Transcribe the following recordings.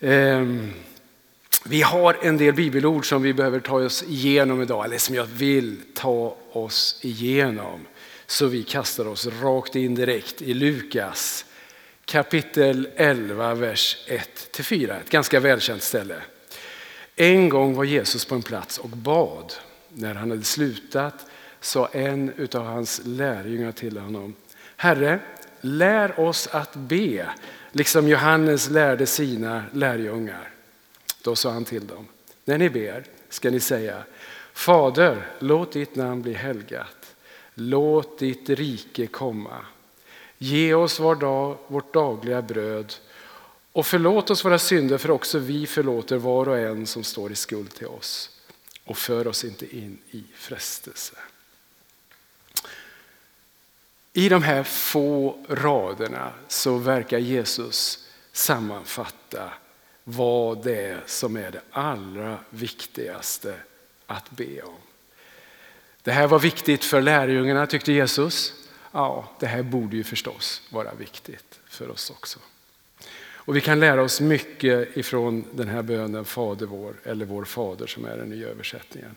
Ehm, vi har en del bibelord som vi behöver ta oss igenom idag, eller som jag vill ta oss igenom. Så vi kastar oss rakt in direkt i Lukas kapitel 11, vers 1-4. Ett ganska välkänt ställe. En gång var Jesus på en plats och bad. När han hade slutat sa en av hans lärjungar till honom. Herre, lär oss att be, liksom Johannes lärde sina lärjungar. Då sa han till dem, när ni ber ska ni säga, Fader, låt ditt namn bli helgat. Låt ditt rike komma. Ge oss var dag, vårt dagliga bröd och förlåt oss våra synder för också vi förlåter var och en som står i skuld till oss. Och för oss inte in i frestelse. I de här få raderna så verkar Jesus sammanfatta vad det är som är det allra viktigaste att be om. Det här var viktigt för lärjungarna tyckte Jesus. Ja, det här borde ju förstås vara viktigt för oss också. Och vi kan lära oss mycket ifrån den här bönen Fader vår, eller Vår Fader som är den nya översättningen.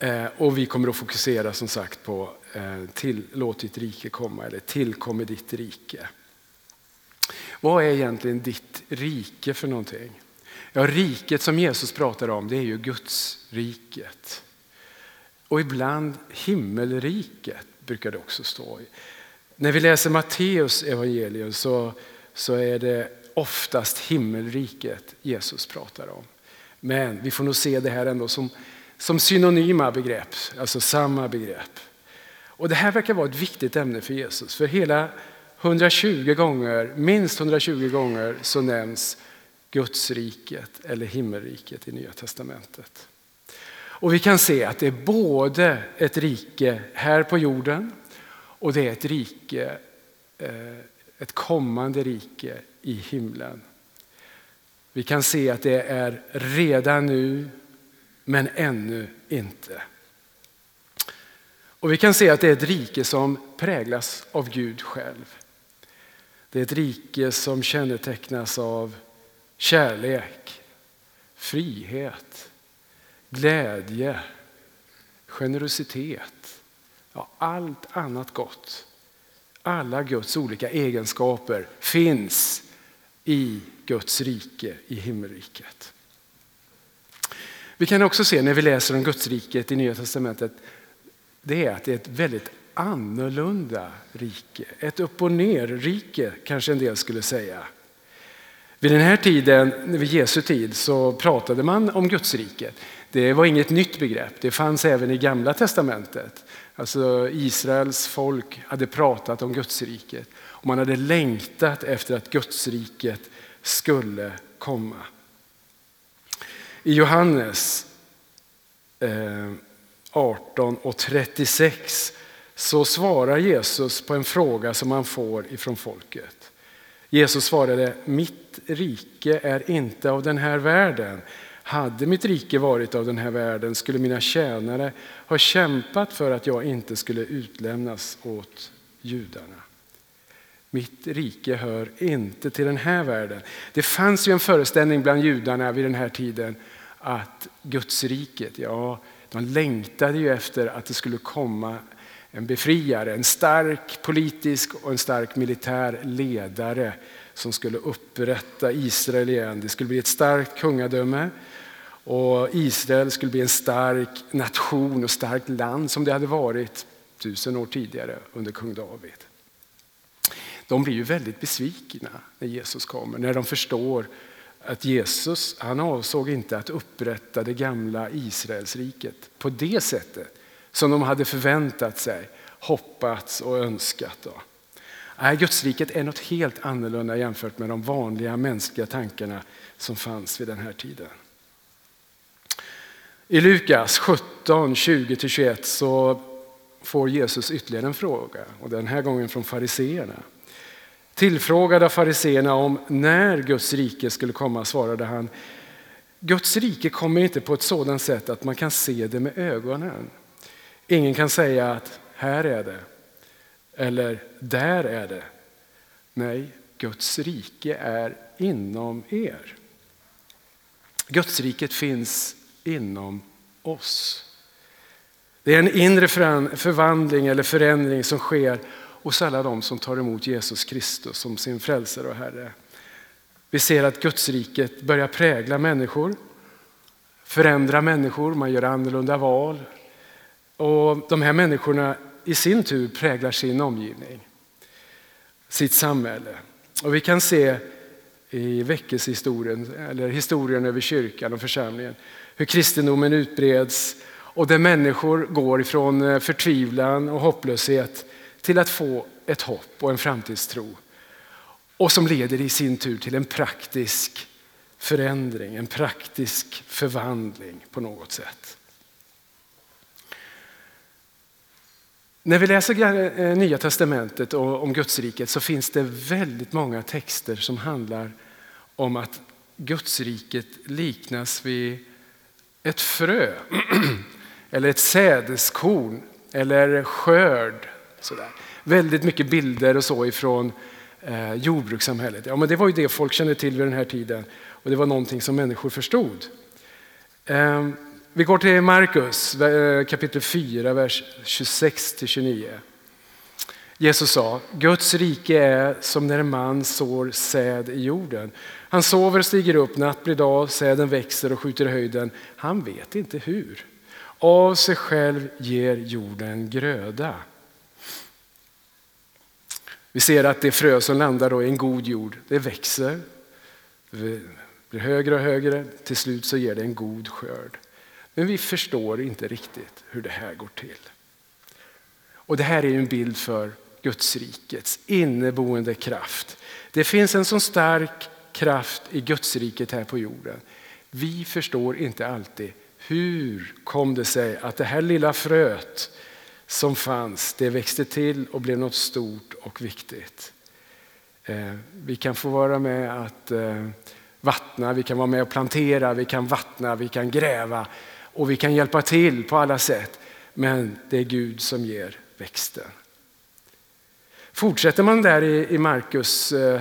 Eh, och vi kommer att fokusera som sagt på eh, till, låt ditt rike komma eller tillkommer ditt rike. Vad är egentligen ditt rike för någonting? Ja, riket som Jesus pratar om det är ju Guds riket. Och ibland himmelriket brukar det också stå. i. När vi läser Matteus evangelium så, så är det oftast himmelriket Jesus pratar om. Men vi får nog se det här ändå som, som synonyma begrepp, alltså samma begrepp. Och Det här verkar vara ett viktigt ämne för Jesus. För hela 120 gånger, minst 120 gånger så nämns Guds riket eller himmelriket i Nya Testamentet. Och vi kan se att det är både ett rike här på jorden och det är ett rike, eh, ett kommande rike i himlen. Vi kan se att det är redan nu, men ännu inte. Och vi kan se att det är ett rike som präglas av Gud själv. Det är ett rike som kännetecknas av kärlek, frihet, glädje, generositet, ja, allt annat gott. Alla Guds olika egenskaper finns i Guds rike, i himmelriket. Vi kan också se när vi läser om Gudsriket i Nya Testamentet, det är att det är ett väldigt annorlunda rike. Ett upp och ner-rike kanske en del skulle säga. Vid den här tiden, vid Jesu tid, så pratade man om Gudsriket. Det var inget nytt begrepp, det fanns även i Gamla Testamentet. Alltså Israels folk hade pratat om Gudsriket och man hade längtat efter att Gudsriket skulle komma. I Johannes eh, 18 och 36 så svarar Jesus på en fråga som han får ifrån folket. Jesus svarade, mitt rike är inte av den här världen. Hade mitt rike varit av den här världen skulle mina tjänare ha kämpat för att jag inte skulle utlämnas åt judarna. Mitt rike hör inte till den här världen. Det fanns ju en föreställning bland judarna vid den här tiden att Guds riket, ja, de längtade ju efter att det skulle komma en befriare, en stark politisk och en stark militär ledare som skulle upprätta Israel igen. Det skulle bli ett starkt kungadöme och Israel skulle bli en stark nation och starkt land som det hade varit tusen år tidigare under kung David. De blir ju väldigt besvikna när Jesus kommer, när de förstår att Jesus han avsåg inte att upprätta det gamla Israelsriket på det sättet som de hade förväntat sig, hoppats och önskat. Då. Nej, Gudsriket är något helt annorlunda jämfört med de vanliga mänskliga tankarna som fanns vid den här tiden. I Lukas 17, 20-21 så får Jesus ytterligare en fråga och den här gången från fariseerna. Tillfrågad av fariseerna om när Guds rike skulle komma svarade han Guds rike kommer inte på ett sådant sätt att man kan se det med ögonen. Ingen kan säga att här är det eller där är det. Nej, Guds rike är inom er. Guds riket finns inom oss. Det är en inre förvandling eller förändring som sker hos alla de som tar emot Jesus Kristus som sin frälsare och Herre. Vi ser att Gudsriket börjar prägla människor, förändra människor, man gör annorlunda val. Och de här människorna i sin tur präglar sin omgivning, sitt samhälle. Och vi kan se i väckelsehistorien, eller historien över kyrkan och församlingen, hur kristendomen utbreds och där människor går ifrån eh, förtvivlan och hopplöshet till att få ett hopp och en framtidstro. Och som leder i sin tur till en praktisk förändring, en praktisk förvandling på något sätt. När vi läser eh, Nya Testamentet och om Gudsriket så finns det väldigt många texter som handlar om att Gudsriket liknas vid ett frö eller ett sädeskorn eller skörd. Sådär. Väldigt mycket bilder och så ifrån eh, jordbrukssamhället. Ja, men det var ju det folk kände till vid den här tiden och det var någonting som människor förstod. Eh, vi går till Markus eh, kapitel 4, vers 26-29. Jesus sa, Guds rike är som när en man sår säd i jorden. Han sover och stiger upp, natt blir dag, säden växer och skjuter i höjden. Han vet inte hur. Av sig själv ger jorden gröda. Vi ser att det frö som landar i en god jord, det växer, det blir högre och högre, till slut så ger det en god skörd. Men vi förstår inte riktigt hur det här går till. Och det här är en bild för Gudsrikets inneboende kraft. Det finns en så stark kraft i Gudsriket här på jorden. Vi förstår inte alltid hur kom det sig att det här lilla fröet som fanns, det växte till och blev något stort och viktigt. Eh, vi kan få vara med att eh, vattna, vi kan vara med och plantera, vi kan vattna, vi kan gräva och vi kan hjälpa till på alla sätt. Men det är Gud som ger växten. Fortsätter man där i, Markus eh,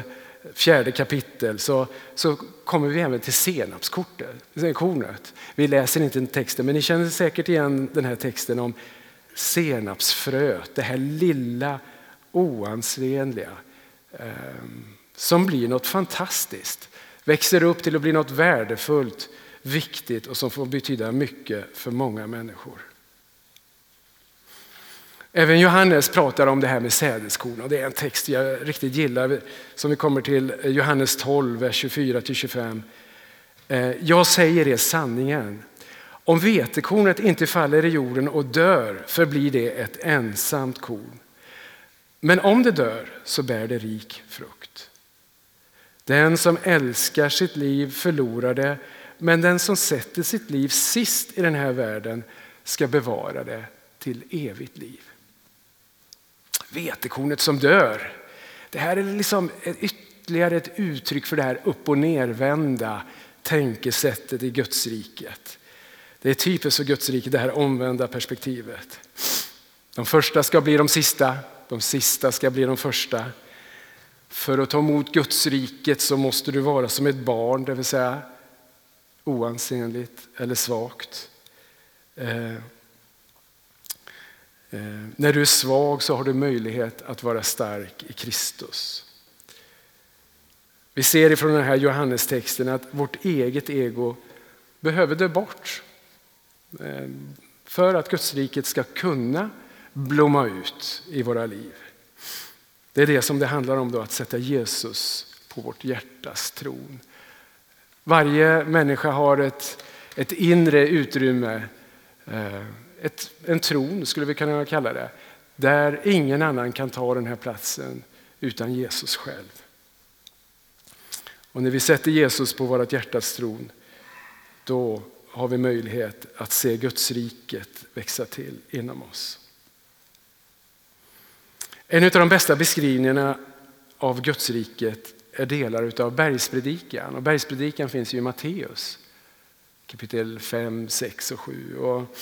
fjärde kapitel så, så kommer vi även till senapskornet. Vi läser inte texten men ni känner säkert igen den här texten om senapsfröet, det här lilla oansenliga ehm, som blir något fantastiskt. Växer upp till att bli något värdefullt, viktigt och som får betyda mycket för många människor. Även Johannes pratar om det här med sädeskorn och det är en text jag riktigt gillar som vi kommer till eh, Johannes 12, vers 24-25. Eh, jag säger er sanningen. Om vetekornet inte faller i jorden och dör förblir det ett ensamt korn. Men om det dör så bär det rik frukt. Den som älskar sitt liv förlorar det, men den som sätter sitt liv sist i den här världen ska bevara det till evigt liv vetekornet som dör. Det här är liksom ytterligare ett uttryck för det här upp och nervända tänkesättet i Gudsriket. Det är typiskt för Guds rike, det här omvända perspektivet. De första ska bli de sista, de sista ska bli de första. För att ta emot Guds riket så måste du vara som ett barn, det vill säga oansenligt eller svagt. Eh, Eh, när du är svag så har du möjlighet att vara stark i Kristus. Vi ser ifrån den här Johannestexten att vårt eget ego behöver dö bort. Eh, för att Gudsriket ska kunna blomma ut i våra liv. Det är det som det handlar om då, att sätta Jesus på vårt hjärtas tron. Varje människa har ett, ett inre utrymme eh, ett, en tron, skulle vi kunna kalla det, där ingen annan kan ta den här platsen utan Jesus själv. Och när vi sätter Jesus på vårt hjärtas tron, då har vi möjlighet att se Guds riket växa till inom oss. En av de bästa beskrivningarna av Guds riket är delar av bergspredikan. Och bergspredikan finns ju i Matteus kapitel 5, 6 och 7. Och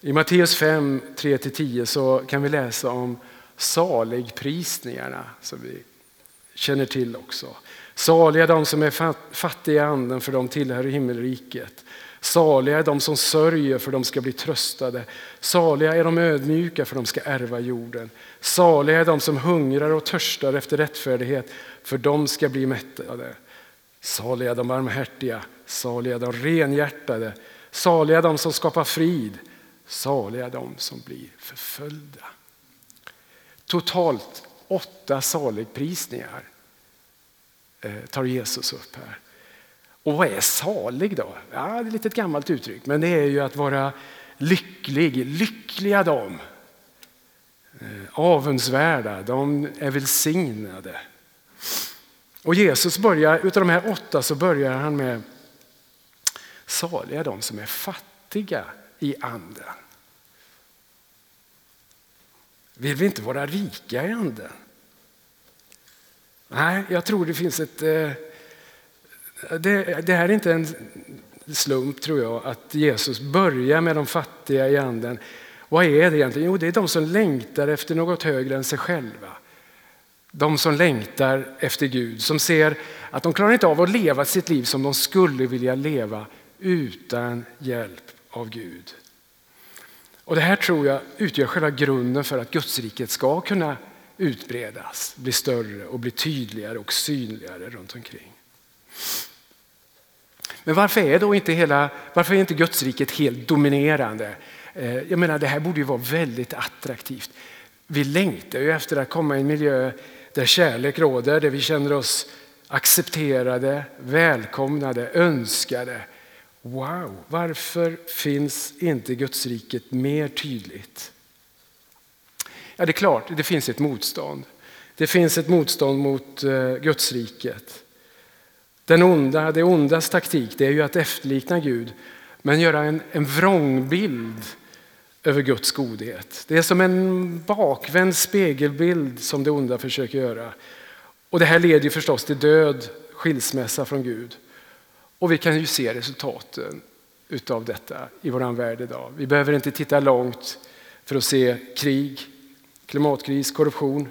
i Matteus 5, 3-10 så kan vi läsa om saligprisningarna som vi känner till också. Saliga de som är fattiga i anden för de tillhör himmelriket. Saliga är de som sörjer för de ska bli tröstade. Saliga är de ödmjuka för de ska ärva jorden. Saliga är de som hungrar och törstar efter rättfärdighet för de ska bli mättade. Saliga de barmhärtiga, saliga de renhjärtade, saliga de som skapar frid, saliga de som blir förföljda. Totalt åtta saligprisningar eh, tar Jesus upp här. Och vad är salig då? Ja, det är ett litet gammalt uttryck, men det är ju att vara lycklig. Lyckliga de. Eh, avundsvärda, de är välsignade. Och Jesus börjar, utav de här åtta så börjar han med saliga de som är fattiga i anden. Vill vi inte vara rika i anden? Nej, jag tror det finns ett... Eh, det, det här är inte en slump tror jag att Jesus börjar med de fattiga i anden. Vad är det egentligen? Jo, det är de som längtar efter något högre än sig själva. De som längtar efter Gud, som ser att de klarar inte av att leva sitt liv som de skulle vilja leva utan hjälp av Gud. Och Det här tror jag utgör själva grunden för att Gudsriket ska kunna utbredas, bli större och bli tydligare och synligare runt omkring. Men varför är då inte hela, varför är inte Gudsriket helt dominerande? Eh, jag menar, det här borde ju vara väldigt attraktivt. Vi längtar ju efter att komma i en miljö där kärlek råder, där vi känner oss accepterade, välkomnade, önskade. Wow, varför finns inte Gudsriket mer tydligt? Ja, det är klart, det finns ett motstånd. Det finns ett motstånd mot uh, Gudsriket. Den onda, det ondas taktik det är ju att efterlikna Gud men göra en, en vrångbild över Guds godhet. Det är som en bakvänd spegelbild som det onda försöker göra. Och det här leder ju förstås till död, skilsmässa från Gud. Och vi kan ju se resultaten utav detta i vår värld idag. Vi behöver inte titta långt för att se krig, klimatkris, korruption.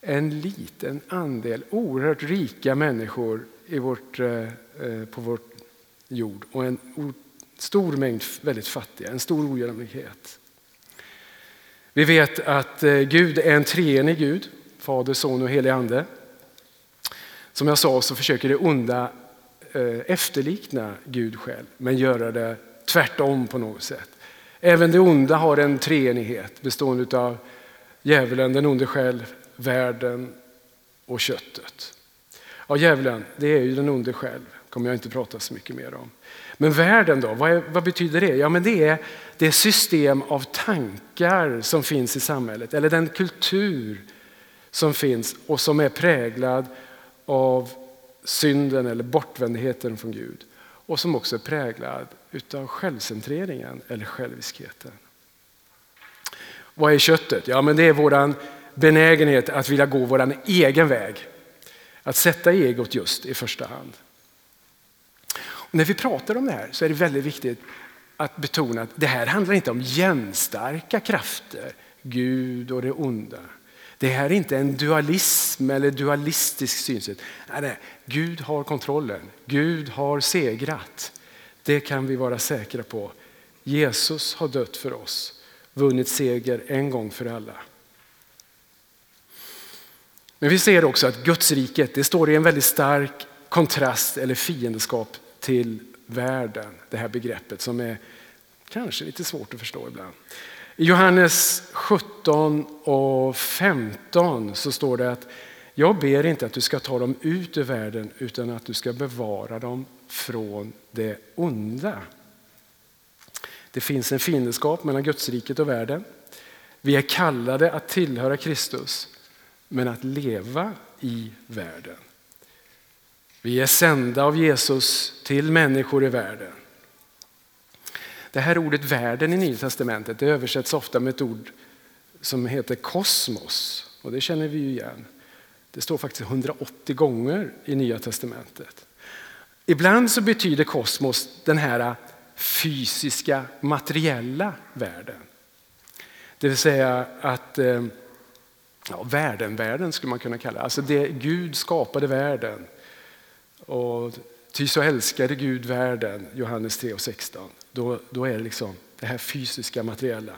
En liten andel oerhört rika människor i vårt, eh, eh, på vår jord och en stor mängd väldigt fattiga, en stor ojämlikhet. Vi vet att eh, Gud är en treenig Gud, Fader, Son och helig Ande. Som jag sa så försöker det onda efterlikna Gud själv, men göra det tvärtom på något sätt. Även det onda har en treenighet bestående av djävulen, den onde själv, världen och köttet. Ja, djävulen, det är ju den onde själv, kommer jag inte prata så mycket mer om. Men världen då, vad, är, vad, betyder det? Ja, men det är det system av tankar som finns i samhället, eller den kultur som finns och som är präglad av synden eller bortvändheten från Gud. Och som också är präglad av självcentreringen eller själviskheten. Vad är köttet? Ja, men det är vår benägenhet att vilja gå vår egen väg. Att sätta egot just i första hand. Och när vi pratar om det här så är det väldigt viktigt att betona att det här handlar inte om jämnstarka krafter, Gud och det onda. Det här är inte en dualism eller dualistisk synsätt. Nej, nej, Gud har kontrollen, Gud har segrat. Det kan vi vara säkra på. Jesus har dött för oss, vunnit seger en gång för alla. Men vi ser också att Gudsriket det står i en väldigt stark kontrast eller fiendeskap till världen. Det här begreppet som är kanske lite svårt att förstå ibland. I Johannes 17 och 15 så står det att jag ber inte att du ska ta dem ut ur världen utan att du ska bevara dem från det onda. Det finns en fiendskap mellan Gudsriket och världen. Vi är kallade att tillhöra Kristus men att leva i världen. Vi är sända av Jesus till människor i världen. Det här ordet världen i Nya Testamentet det översätts ofta med ett ord som heter kosmos. Och det känner vi ju igen. Det står faktiskt 180 gånger i Nya Testamentet. Ibland så betyder kosmos den här fysiska, materiella världen. Det vill säga att eh, ja, världen-världen skulle man kunna kalla det. Alltså det Gud skapade världen. Och ty så älskade Gud världen, Johannes 3 och 16. Då, då är det liksom det här fysiska materiella.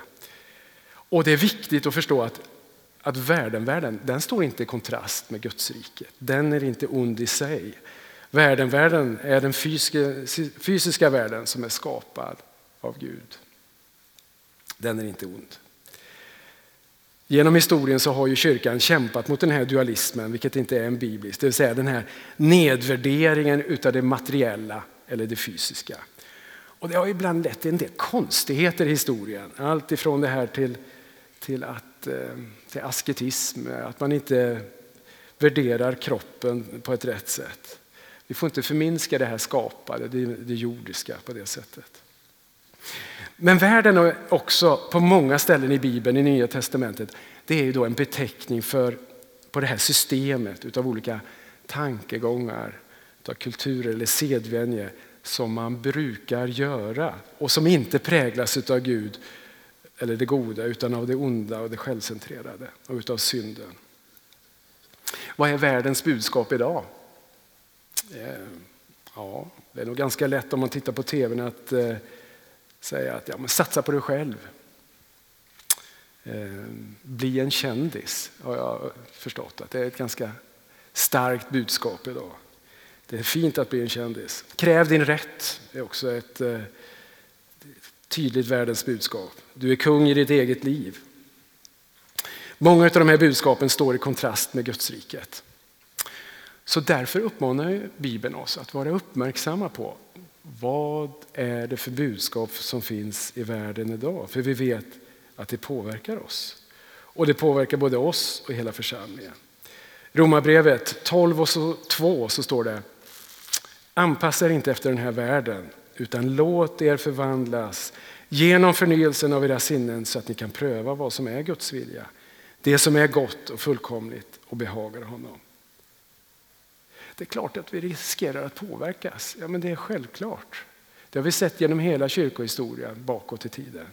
Och det är viktigt att förstå att, att världen, världen, den står inte i kontrast med Guds rike. Den är inte ond i sig. Världen, världen är den fysiska, fysiska världen som är skapad av Gud. Den är inte ond. Genom historien så har ju kyrkan kämpat mot den här dualismen, vilket inte är en biblisk, det vill säga den här nedvärderingen utav det materiella eller det fysiska. Och det har ibland lett till en del konstigheter i historien. Allt ifrån det här till, till, att, eh, till asketism, att man inte värderar kroppen på ett rätt sätt. Vi får inte förminska det här skapade, det, det jordiska på det sättet. Men världen är också på många ställen i Bibeln, i Nya Testamentet, det är ju då en beteckning för på det här systemet av olika tankegångar, av kulturer eller sedvänjor som man brukar göra och som inte präglas utav Gud eller det goda utan av det onda och det självcentrerade och utav synden. Vad är världens budskap idag? Eh, ja, det är nog ganska lätt om man tittar på tvn att eh, säga att ja, men satsa på dig själv. Eh, bli en kändis har jag förstått att det är ett ganska starkt budskap idag. Det är fint att bli en kändis. Kräv din rätt är också ett eh, tydligt världens budskap. Du är kung i ditt eget liv. Många av de här budskapen står i kontrast med Gudsriket. Så därför uppmanar Bibeln oss att vara uppmärksamma på vad är det för budskap som finns i världen idag? För vi vet att det påverkar oss. Och det påverkar både oss och hela församlingen. Romarbrevet 12 och 2 så står det Anpassa er inte efter den här världen utan låt er förvandlas genom förnyelsen av era sinnen så att ni kan pröva vad som är Guds vilja. Det som är gott och fullkomligt och behagar honom. Det är klart att vi riskerar att påverkas. Ja, men det är självklart. Det har vi sett genom hela kyrkohistorien bakåt i tiden.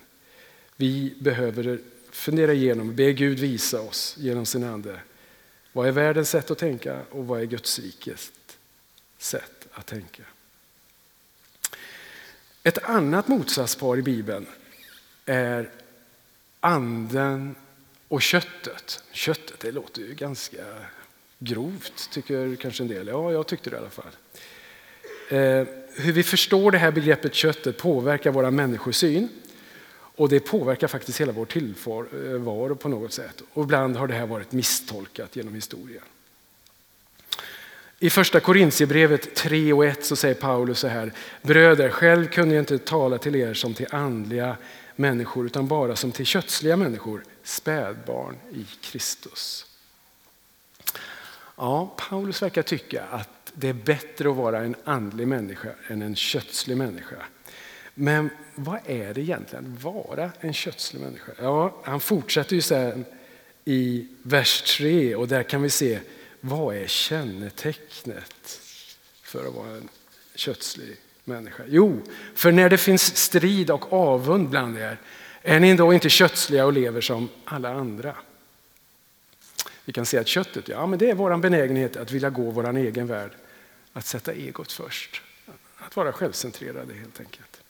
Vi behöver fundera igenom, be Gud visa oss genom sin ande. Vad är världens sätt att tänka och vad är Guds rikes sätt att tänka? Ett annat motsatspar i Bibeln är anden och köttet. Köttet, det låter ju ganska grovt, tycker kanske en del. Ja, jag tyckte det i alla fall. Eh, hur vi förstår det här begreppet köttet påverkar vår människosyn. Och det påverkar faktiskt hela vår tillvaro eh, på något sätt. Och ibland har det här varit misstolkat genom historien. I första Korintierbrevet 3 och 1 så säger Paulus så här. Bröder, själv kunde jag inte tala till er som till andliga människor utan bara som till kötsliga människor, spädbarn i Kristus. Ja, Paulus verkar tycka att det är bättre att vara en andlig människa än en kötslig människa. Men vad är det egentligen att vara en kötslig människa? Ja, han fortsätter ju sen i vers 3 och där kan vi se vad är kännetecknet för att vara en kötslig människa? Jo, för när det finns strid och avund bland er är ni då inte kötsliga och lever som alla andra. Vi kan se att köttet, ja men det är vår benägenhet att vilja gå vår egen värld. Att sätta egot först. Att vara självcentrerade helt enkelt.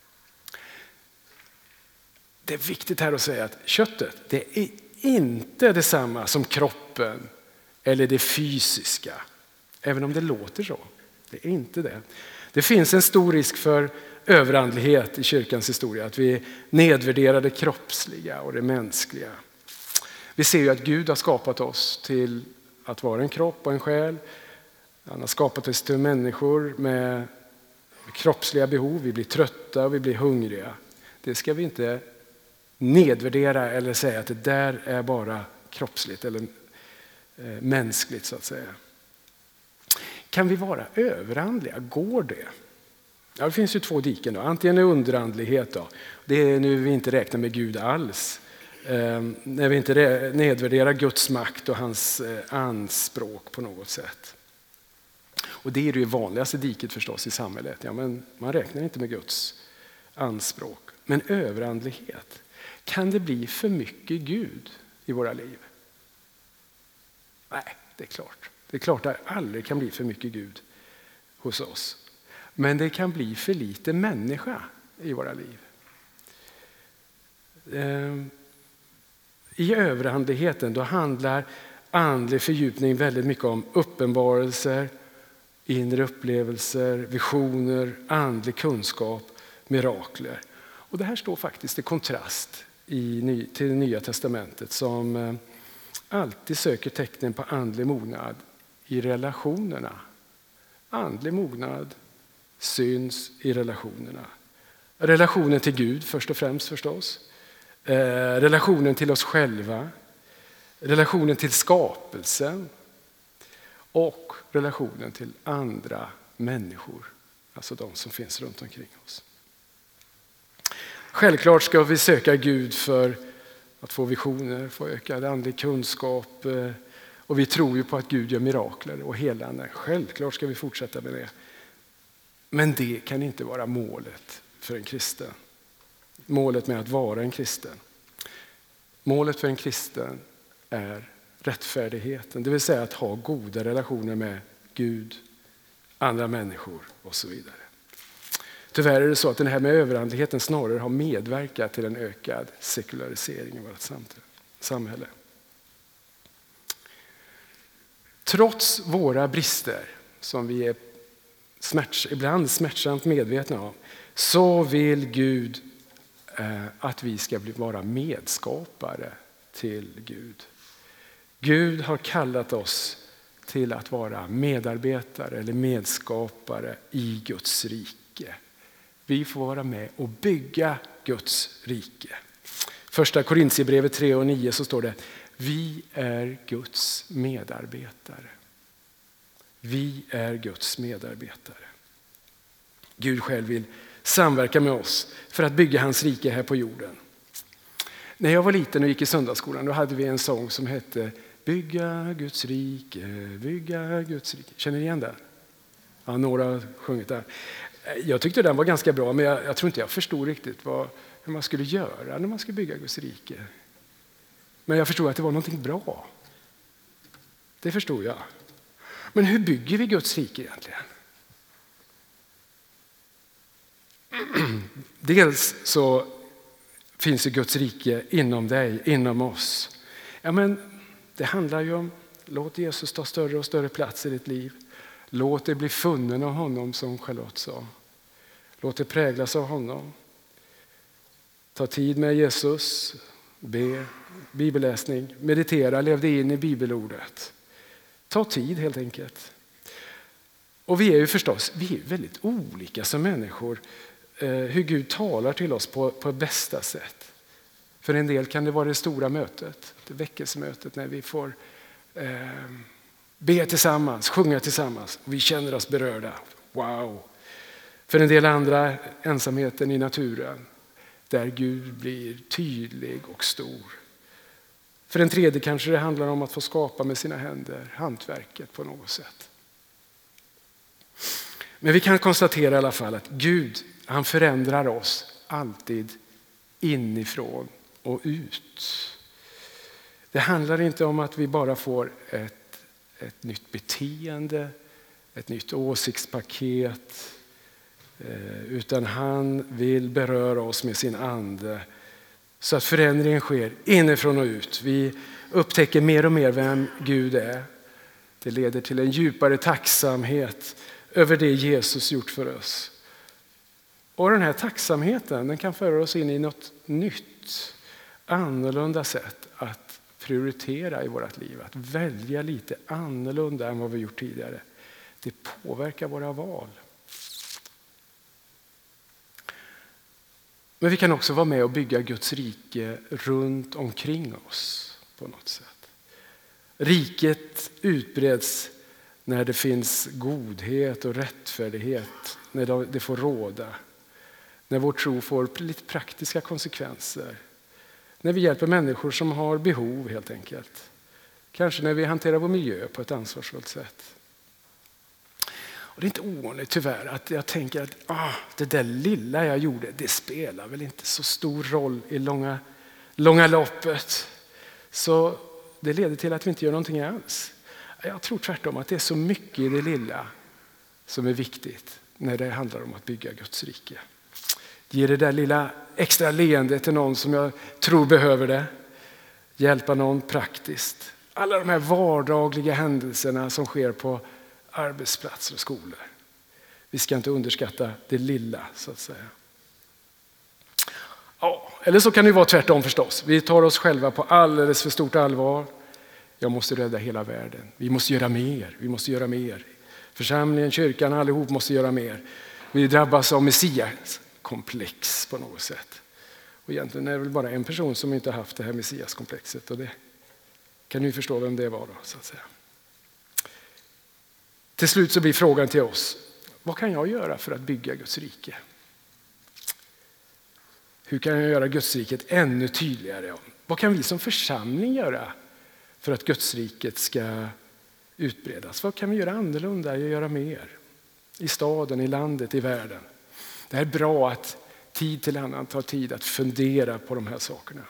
Det är viktigt här att säga att köttet, det är inte detsamma som kroppen eller det fysiska. Även om det låter så. Det är inte det. Det finns en stor risk för överandlighet i kyrkans historia. Att vi nedvärderar det kroppsliga och det mänskliga. Vi ser ju att Gud har skapat oss till att vara en kropp och en själ. Han har skapat oss till människor med kroppsliga behov. Vi blir trötta och vi blir hungriga. Det ska vi inte nedvärdera eller säga att det där är bara kroppsligt eller eh, mänskligt så att säga. Kan vi vara överandliga? Går det? Ja, det finns ju två diken. Då. Antingen är underandlighet, då. det är nu vi inte räknar med Gud alls. Ehm, när vi inte nedvärderar Guds makt och hans eh, anspråk på något sätt. Och det är det vanligaste diket förstås i samhället. Ja, men man räknar inte med Guds anspråk. Men överandlighet, kan det bli för mycket Gud i våra liv? Nej, det är klart. Det är klart att det aldrig kan bli för mycket Gud hos oss. Men det kan bli för lite människa i våra liv. Ehm, i överandligheten då handlar andlig fördjupning väldigt mycket om uppenbarelser, inre upplevelser, visioner, andlig kunskap, mirakler. Och det här står faktiskt i kontrast i, till det nya testamentet som eh, alltid söker tecknen på andlig mognad i relationerna. Andlig mognad syns i relationerna. Relationen till Gud först och främst förstås. Eh, relationen till oss själva. Relationen till skapelsen. Och relationen till andra människor. Alltså de som finns runt omkring oss. Självklart ska vi söka Gud för att få visioner, få ökad andlig kunskap. Eh, och vi tror ju på att Gud gör mirakler och helande. Självklart ska vi fortsätta med det. Men det kan inte vara målet för en kristen. Målet med att vara en kristen. Målet för en kristen är rättfärdigheten, det vill säga att ha goda relationer med Gud, andra människor och så vidare. Tyvärr är det så att den här med överandligheten snarare har medverkat till en ökad sekularisering i vårt samhälle. Trots våra brister, som vi är smärts, ibland smärtsamt medvetna om, så vill Gud Eh, att vi ska vara medskapare till Gud. Gud har kallat oss till att vara medarbetare eller medskapare i Guds rike. Vi får vara med och bygga Guds rike. Första Korintierbrevet 3 och 9 så står det vi är Guds medarbetare. Vi är Guds medarbetare. Gud själv vill samverka med oss för att bygga hans rike här på jorden. När jag var liten och gick i söndagsskolan då hade vi en sång som hette Bygga Guds rike, bygga Guds rike. Känner ni igen den? Ja, några har sjungit den. Jag tyckte den var ganska bra men jag, jag tror inte jag förstod riktigt vad, hur man skulle göra när man skulle bygga Guds rike. Men jag förstod att det var någonting bra. Det förstod jag. Men hur bygger vi Guds rike egentligen? Dels så finns ju Guds rike inom dig, inom oss. Ja, men det handlar ju om låt Jesus ta större och större plats i ditt liv. Låt dig bli funnen av honom som Charlotte sa. Låt dig präglas av honom. Ta tid med Jesus, be, bibelläsning, meditera, lev dig in i bibelordet. Ta tid helt enkelt. Och vi är ju förstås vi är väldigt olika som människor. Eh, hur Gud talar till oss på, på bästa sätt. För en del kan det vara det stora mötet, det väckelsemötet när vi får eh, be tillsammans, sjunga tillsammans och vi känner oss berörda. Wow! För en del andra ensamheten i naturen där Gud blir tydlig och stor. För en tredje kanske det handlar om att få skapa med sina händer, hantverket på något sätt. Men vi kan konstatera i alla fall att Gud han förändrar oss alltid inifrån och ut. Det handlar inte om att vi bara får ett, ett nytt beteende, ett nytt åsiktspaket, eh, utan han vill beröra oss med sin ande så att förändringen sker inifrån och ut. Vi upptäcker mer och mer vem Gud är. Det leder till en djupare tacksamhet över det Jesus gjort för oss. Och den här tacksamheten den kan föra oss in i något nytt, annorlunda sätt att prioritera i vårt liv. Att välja lite annorlunda än vad vi gjort tidigare. Det påverkar våra val. Men vi kan också vara med och bygga Guds rike runt omkring oss på något sätt. Riket utbreds när det finns godhet och rättfärdighet, när det får råda. När vår tro får lite praktiska konsekvenser. När vi hjälper människor som har behov helt enkelt. Kanske när vi hanterar vår miljö på ett ansvarsfullt sätt. Och det är inte ovanligt tyvärr att jag tänker att ah, det där lilla jag gjorde, det spelar väl inte så stor roll i långa, långa loppet. Så det leder till att vi inte gör någonting alls. Jag tror tvärtom att det är så mycket i det lilla som är viktigt när det handlar om att bygga Guds rike. Ge det där lilla extra leendet till någon som jag tror behöver det. Hjälpa någon praktiskt. Alla de här vardagliga händelserna som sker på arbetsplatser och skolor. Vi ska inte underskatta det lilla så att säga. Ja, eller så kan det vara tvärtom förstås. Vi tar oss själva på alldeles för stort allvar. Jag måste rädda hela världen. Vi måste göra mer. Vi måste göra mer. Församlingen, kyrkan, allihop måste göra mer. Vi drabbas av Messias komplex på något sätt. Och egentligen är det väl bara en person som inte haft det här messiaskomplexet och det kan ni förstå vem det var då så att säga. Till slut så blir frågan till oss, vad kan jag göra för att bygga Guds rike? Hur kan jag göra Guds riket ännu tydligare? Vad kan vi som församling göra för att Guds riket ska utbredas? Vad kan vi göra annorlunda och göra mer? I staden, i landet, i världen. Det är bra att tid till annan ta tid att fundera på de här sakerna.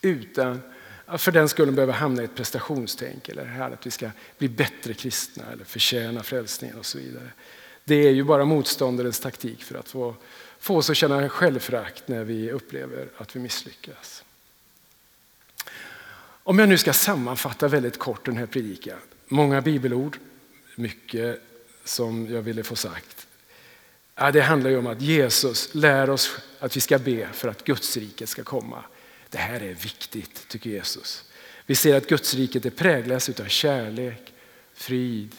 Utan att för den skulle behöva hamna i ett prestationstänk eller här att vi ska bli bättre kristna eller förtjäna frälsningen och så vidare. Det är ju bara motståndarens taktik för att få, få oss att känna självförakt när vi upplever att vi misslyckas. Om jag nu ska sammanfatta väldigt kort den här predikan. Många bibelord, mycket som jag ville få sagt. Ja, det handlar ju om att Jesus lär oss att vi ska be för att Guds rike ska komma. Det här är viktigt, tycker Jesus. Vi ser att Guds riket präglas av kärlek, frid,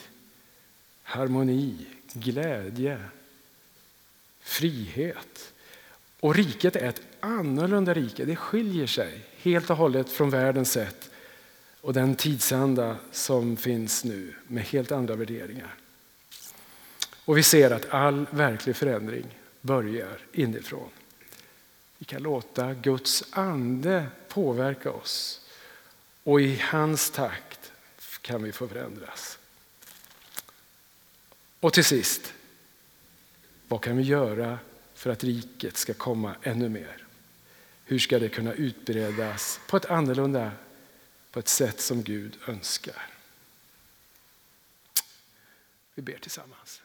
harmoni, glädje, frihet. Och riket är ett annorlunda rike. Det skiljer sig helt och hållet från världens sätt och den tidsanda som finns nu med helt andra värderingar. Och vi ser att all verklig förändring börjar inifrån. Vi kan låta Guds ande påverka oss och i hans takt kan vi få förändras. Och till sist, vad kan vi göra för att riket ska komma ännu mer? Hur ska det kunna utbredas på ett annorlunda, på ett sätt som Gud önskar? Vi ber tillsammans.